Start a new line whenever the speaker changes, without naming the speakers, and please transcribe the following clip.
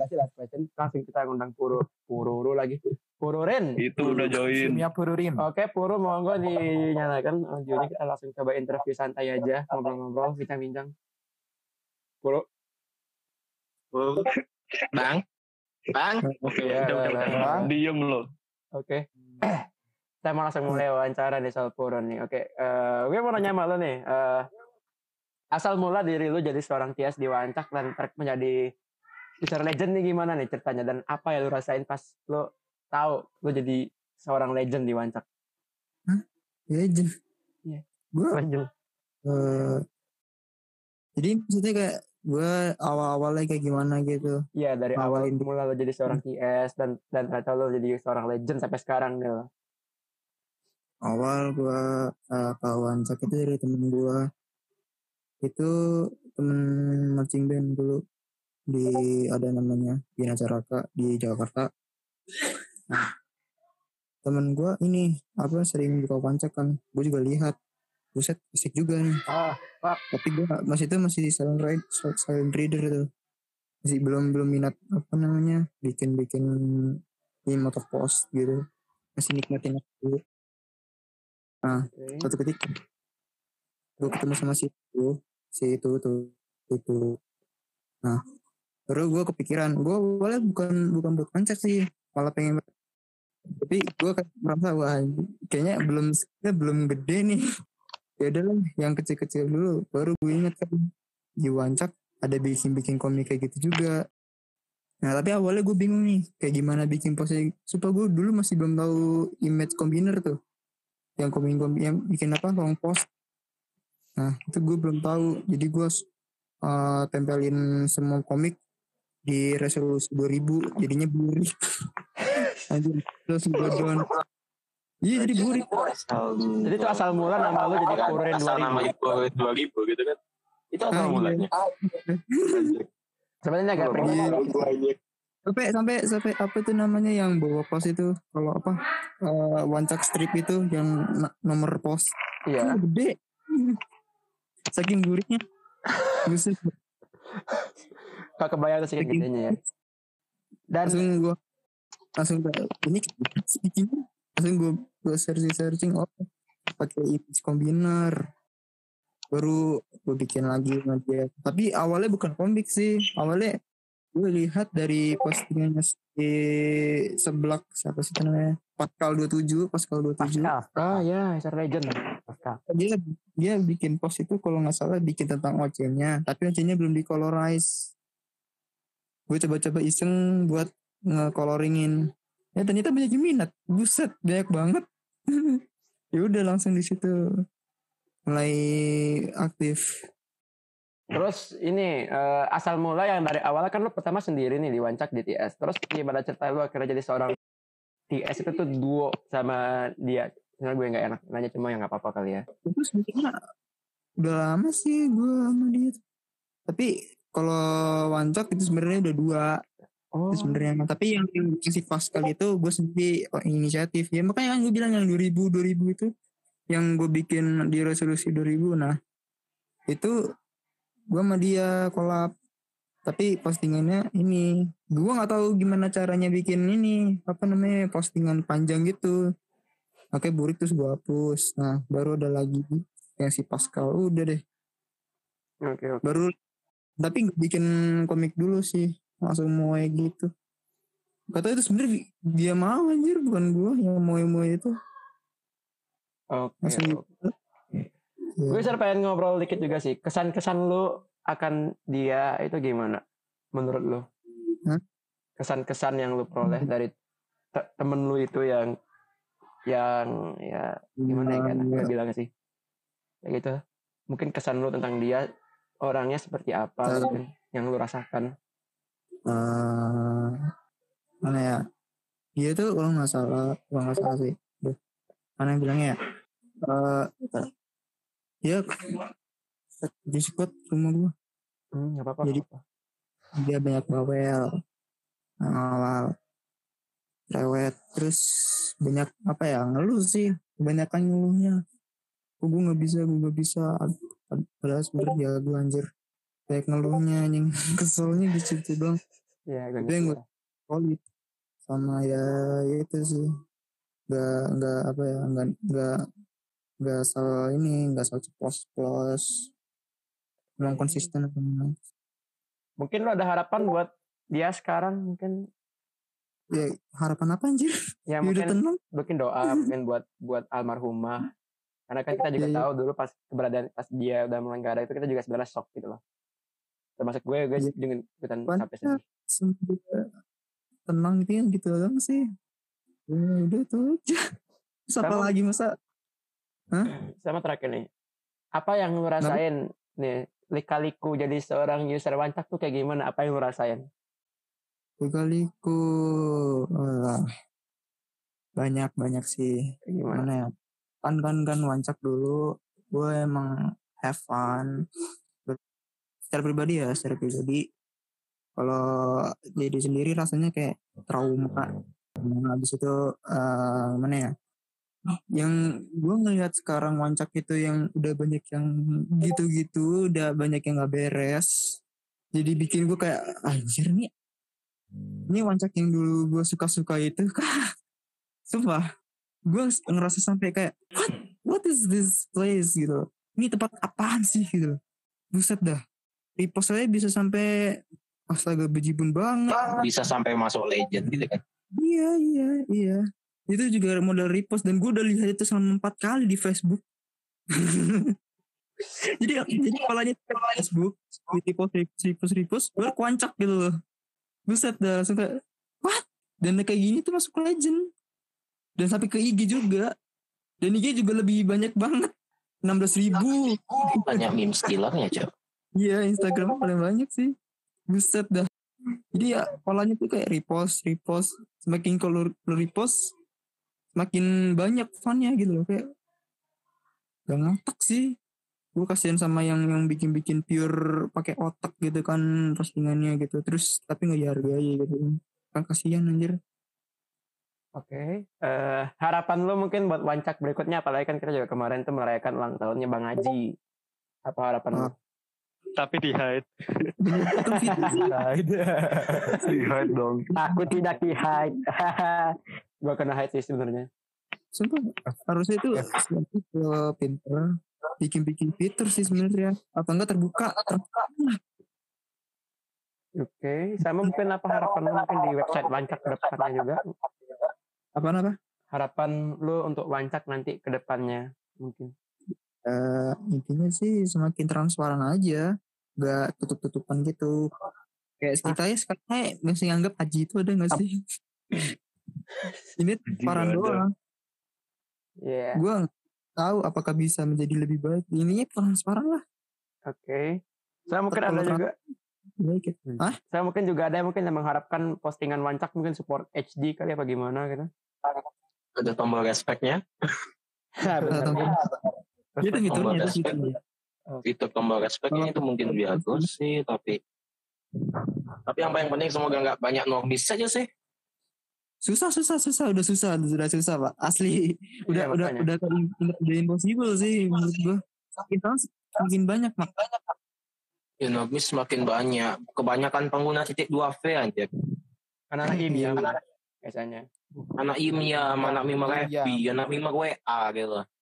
basi last question langsung kita ngundang Puru Pururu lagi Pururin
Itu udah join.
Kimia Pururin.
Oke, Puru monggo dinyalakan audionya kita langsung coba interview santai aja, ngobrol-ngobrol, bincang-bincang. Puru.
Bang. Bang.
Oke,
Ya,
udah, udah,
lah,
udah.
lah.
Diem lo.
Oke. Kita mau langsung mulai wawancara nih soal Puru nih. Oke, eh gue mau nanya sama lo nih. eh, asal mula diri lu jadi seorang Tias di Wancak dan menjadi Future Legend nih gimana nih ceritanya dan apa yang lu rasain pas lu tahu lu jadi seorang legend di Wancak?
legend
Iya.
gue
Legend.
eh, jadi maksudnya kayak gue awal-awalnya kayak gimana gitu
Iya dari awal
Awalin.
mula lo jadi seorang TS dan dan ternyata lo jadi seorang legend sampai sekarang lo.
awal gue uh, kawan sakit dari temen gue itu temen marching band dulu di ada namanya Bina Caraka di Jakarta. Nah, temen gue ini apa sering buka pancak kan. Gue juga lihat. Buset asik juga nih.
Ah,
tapi gue masih itu masih silent read silent reader tuh. Masih belum belum minat apa namanya bikin bikin ini motor post gitu. Masih nikmatin dulu.
Oke.
suatu ketika gue ketemu sama si itu si itu tuh itu. Nah terus gue kepikiran gue boleh bukan bukan buat pancak sih malah pengen tapi gue merasa wah kayaknya belum kayaknya belum gede nih. Ya udah lah yang kecil-kecil dulu baru gue ingat kan di wancak ada bikin-bikin komik kayak gitu juga. Nah tapi awalnya gue bingung nih kayak gimana bikin postnya supaya gue dulu masih belum tahu image combiner tuh yang komik komik yang bikin apa long post nah itu gue belum tahu jadi gue uh, tempelin semua komik di resolusi 2000 jadinya burik anjir terus gue down iya jadi burik
Jadi itu asal mula nama lo jadi
nama
2000.
itu 2000 gitu kan. Itu asal
Ah, iya.
mulanya.
Sebenarnya agak pengen.
Sampai sampai sampai apa itu namanya yang bawa pos itu kalau apa uh, wancak strip itu yang nomor pos
Iya.
Kan gede saking buriknya Buset.
Gak kebayang tuh sih
Saking-
gedenya ya. Dan
langsung gue langsung ini langsung gue gue searching searching oh pakai image combiner baru gue bikin lagi dia tapi awalnya bukan komik sih awalnya gue lihat dari postingannya si seblak siapa sih namanya Pascal 27 Pascal 27
Pascal. Ah ya, Future Legend. Pascal.
dia dia bikin post itu kalau nggak salah bikin tentang OC-nya tapi OC-nya belum di colorize gue coba-coba iseng buat nge-coloringin. Ya ternyata banyak yang minat. Buset banyak banget. Ya udah langsung di situ. Mulai aktif.
Terus ini eh, asal mula yang dari awal kan lo pertama sendiri nih di Wancak di TS. Terus gimana cerita lo akhirnya jadi seorang TS itu tuh duo sama dia. Sebenarnya gue nggak enak nanya cuma yang nggak apa-apa kali ya.
itu sebenarnya udah lama sih gue sama dia tapi kalau wancak itu sebenarnya udah dua.
Oh.
sebenarnya. Tapi yang, si Pascal itu gue sendiri oh, inisiatif. Ya makanya kan gue bilang yang 2000 2000 itu yang gue bikin di resolusi 2000 nah itu gue sama dia kolab tapi postingannya ini. Gue nggak tahu gimana caranya bikin ini apa namanya postingan panjang gitu. Oke burik terus gue hapus. Nah baru ada lagi yang si Pascal. Udah deh.
Oke oke.
baru tapi nggak bikin komik dulu sih langsung kayak gitu kata itu sebenarnya dia mau anjir bukan gua yang mau mau itu
Oke. oke.
gitu. Ya.
Gue sebenarnya pengen ngobrol dikit juga sih. Kesan-kesan lu akan dia itu gimana? Menurut lu? Kesan-kesan yang lu peroleh dari te- temen lu itu yang yang ya gimana ya kan
Iya.
bilang sih ya gitu mungkin kesan lu tentang dia orangnya seperti apa mungkin yang lu rasakan?
Eh, mana ya? Dia tuh kalau nggak salah kalau nggak salah sih. Duh, mana yang bilangnya ya? Eh, dia di squad rumah gua.
Hmm, nggak apa-apa
Jadi-
nggak apa-apa.
dia banyak bawel awal lewat terus banyak apa ya ngeluh sih. Kebanyakan ngeluhnya. Gue nggak bisa gue nggak bisa padahal sebenernya ya gue anjir. Kayak ngeluhnya anjing. Keselnya di situ dong
Iya, gue
Itu yang gue solid. Sama ya itu sih. Nggak nggak apa ya nggak nggak nggak asal ini nggak asal ceplos ceplos memang konsisten apa.
Mungkin lo ada harapan buat dia sekarang mungkin?
Ya harapan apa anjir?
Ya
ya udah
mungkin
tenang.
mungkin doa mungkin buat buat almarhumah karena kan kita juga
iya.
tahu dulu pas keberadaan pas dia udah meninggal itu kita juga sebenarnya shock gitu loh. Termasuk gue gue
Iya.
juga ikutan sampai
Semoga tenang gitu gitu doang sih. Ya udah tuh aja. Terus apa
Sama-
lagi masa
sama terakhir nih. Apa yang lu rasain nih lika-liku jadi seorang user wancak tuh kayak gimana? Apa yang lu rasain?
Kaliku wah, banyak banyak sih
gimana?
Mana ya kan kan kan wancak dulu. Gue emang have fun. Ber- secara pribadi ya secara pribadi. Kalau jadi sendiri rasanya kayak trauma. Nah, habis itu eh, mana ya? Yang gue ngelihat sekarang wancak itu yang udah banyak yang gitu-gitu udah banyak yang nggak beres jadi bikin gue kayak anjir nih. Ini wancak yang dulu gue suka-suka itu kah? Sumpah gue ngerasa sampai kayak what? What is this place? Gitu. Ini tempat apaan sih? Gitu. Buset dah. Repost saya bisa sampai astaga bejibun banget.
Bisa sampai masuk legend gitu kan.
iya iya iya. Itu juga model repost dan gue udah lihat itu selama empat kali di Facebook. Jadi jadi kepalanya di Facebook repost repost repost repost gue kuancak gitu loh. Buset dah langsung kayak what? Dan kayak gini tuh masuk legend dan sampai ke IG juga dan IG juga lebih banyak banget 16 ribu
Banyak meme skillernya, Cok.
Iya Instagram paling banyak sih. Buset dah. Jadi ya polanya tuh kayak repost, repost. Semakin kalau repost, semakin banyak funnya gitu loh. Kayak gak ngotak sih. Gue kasihan sama yang yang bikin-bikin pure pakai otak gitu kan postingannya gitu. Terus tapi nggak dihargai gitu. Kan kasihan anjir.
Oke, eh harapan lu mungkin buat wancak berikutnya, apalagi kan kita juga kemarin tuh merayakan ulang tahunnya Bang Haji. Apa harapan lu?
Ah.
Tapi di hide. Di hide dong.
Aku tidak di hide. Gua kena hide sih sebenarnya.
Sumpah harusnya itu ke pinter bikin-bikin fitur sih sebenarnya apa enggak terbuka terbuka
Oke, sama mungkin apa harapan lu mungkin di website wancak ke depannya juga?
Apa apa
Harapan lu untuk wancak nanti ke depannya mungkin.
Eh, intinya sih semakin transparan aja nggak tutup-tutupan gitu kayak kita ya sekarang kayak masih nganggap haji itu ada nggak sih ini transparan doang
Iya,
gue tahu apakah bisa menjadi lebih baik ininya transparan lah
oke. Saya mungkin ada juga,
baik ya. Hah?
saya mungkin juga ada yang mungkin yang mengharapkan postingan wancak mungkin support HD kali apa gimana gitu.
Ada tombol respect-nya.
Tombol. itu
Tombol
fiturnya itu
tombol respect-nya itu mungkin bagus sih, tapi tapi yang paling penting semoga nggak banyak norbis saja sih.
susah susah susah udah susah sudah susah pak asli udah
Iya,
udah udah udah, udah impossible sih menurut gue makin tahun makin banyak mak
Ya norbis semakin banyak. Kebanyakan pengguna titik 2V aja.
Anak IM ya,
Iya.
biasanya.
Anak IMIA, anak Mima
Iya.
Repi, anak Mima WA gitu.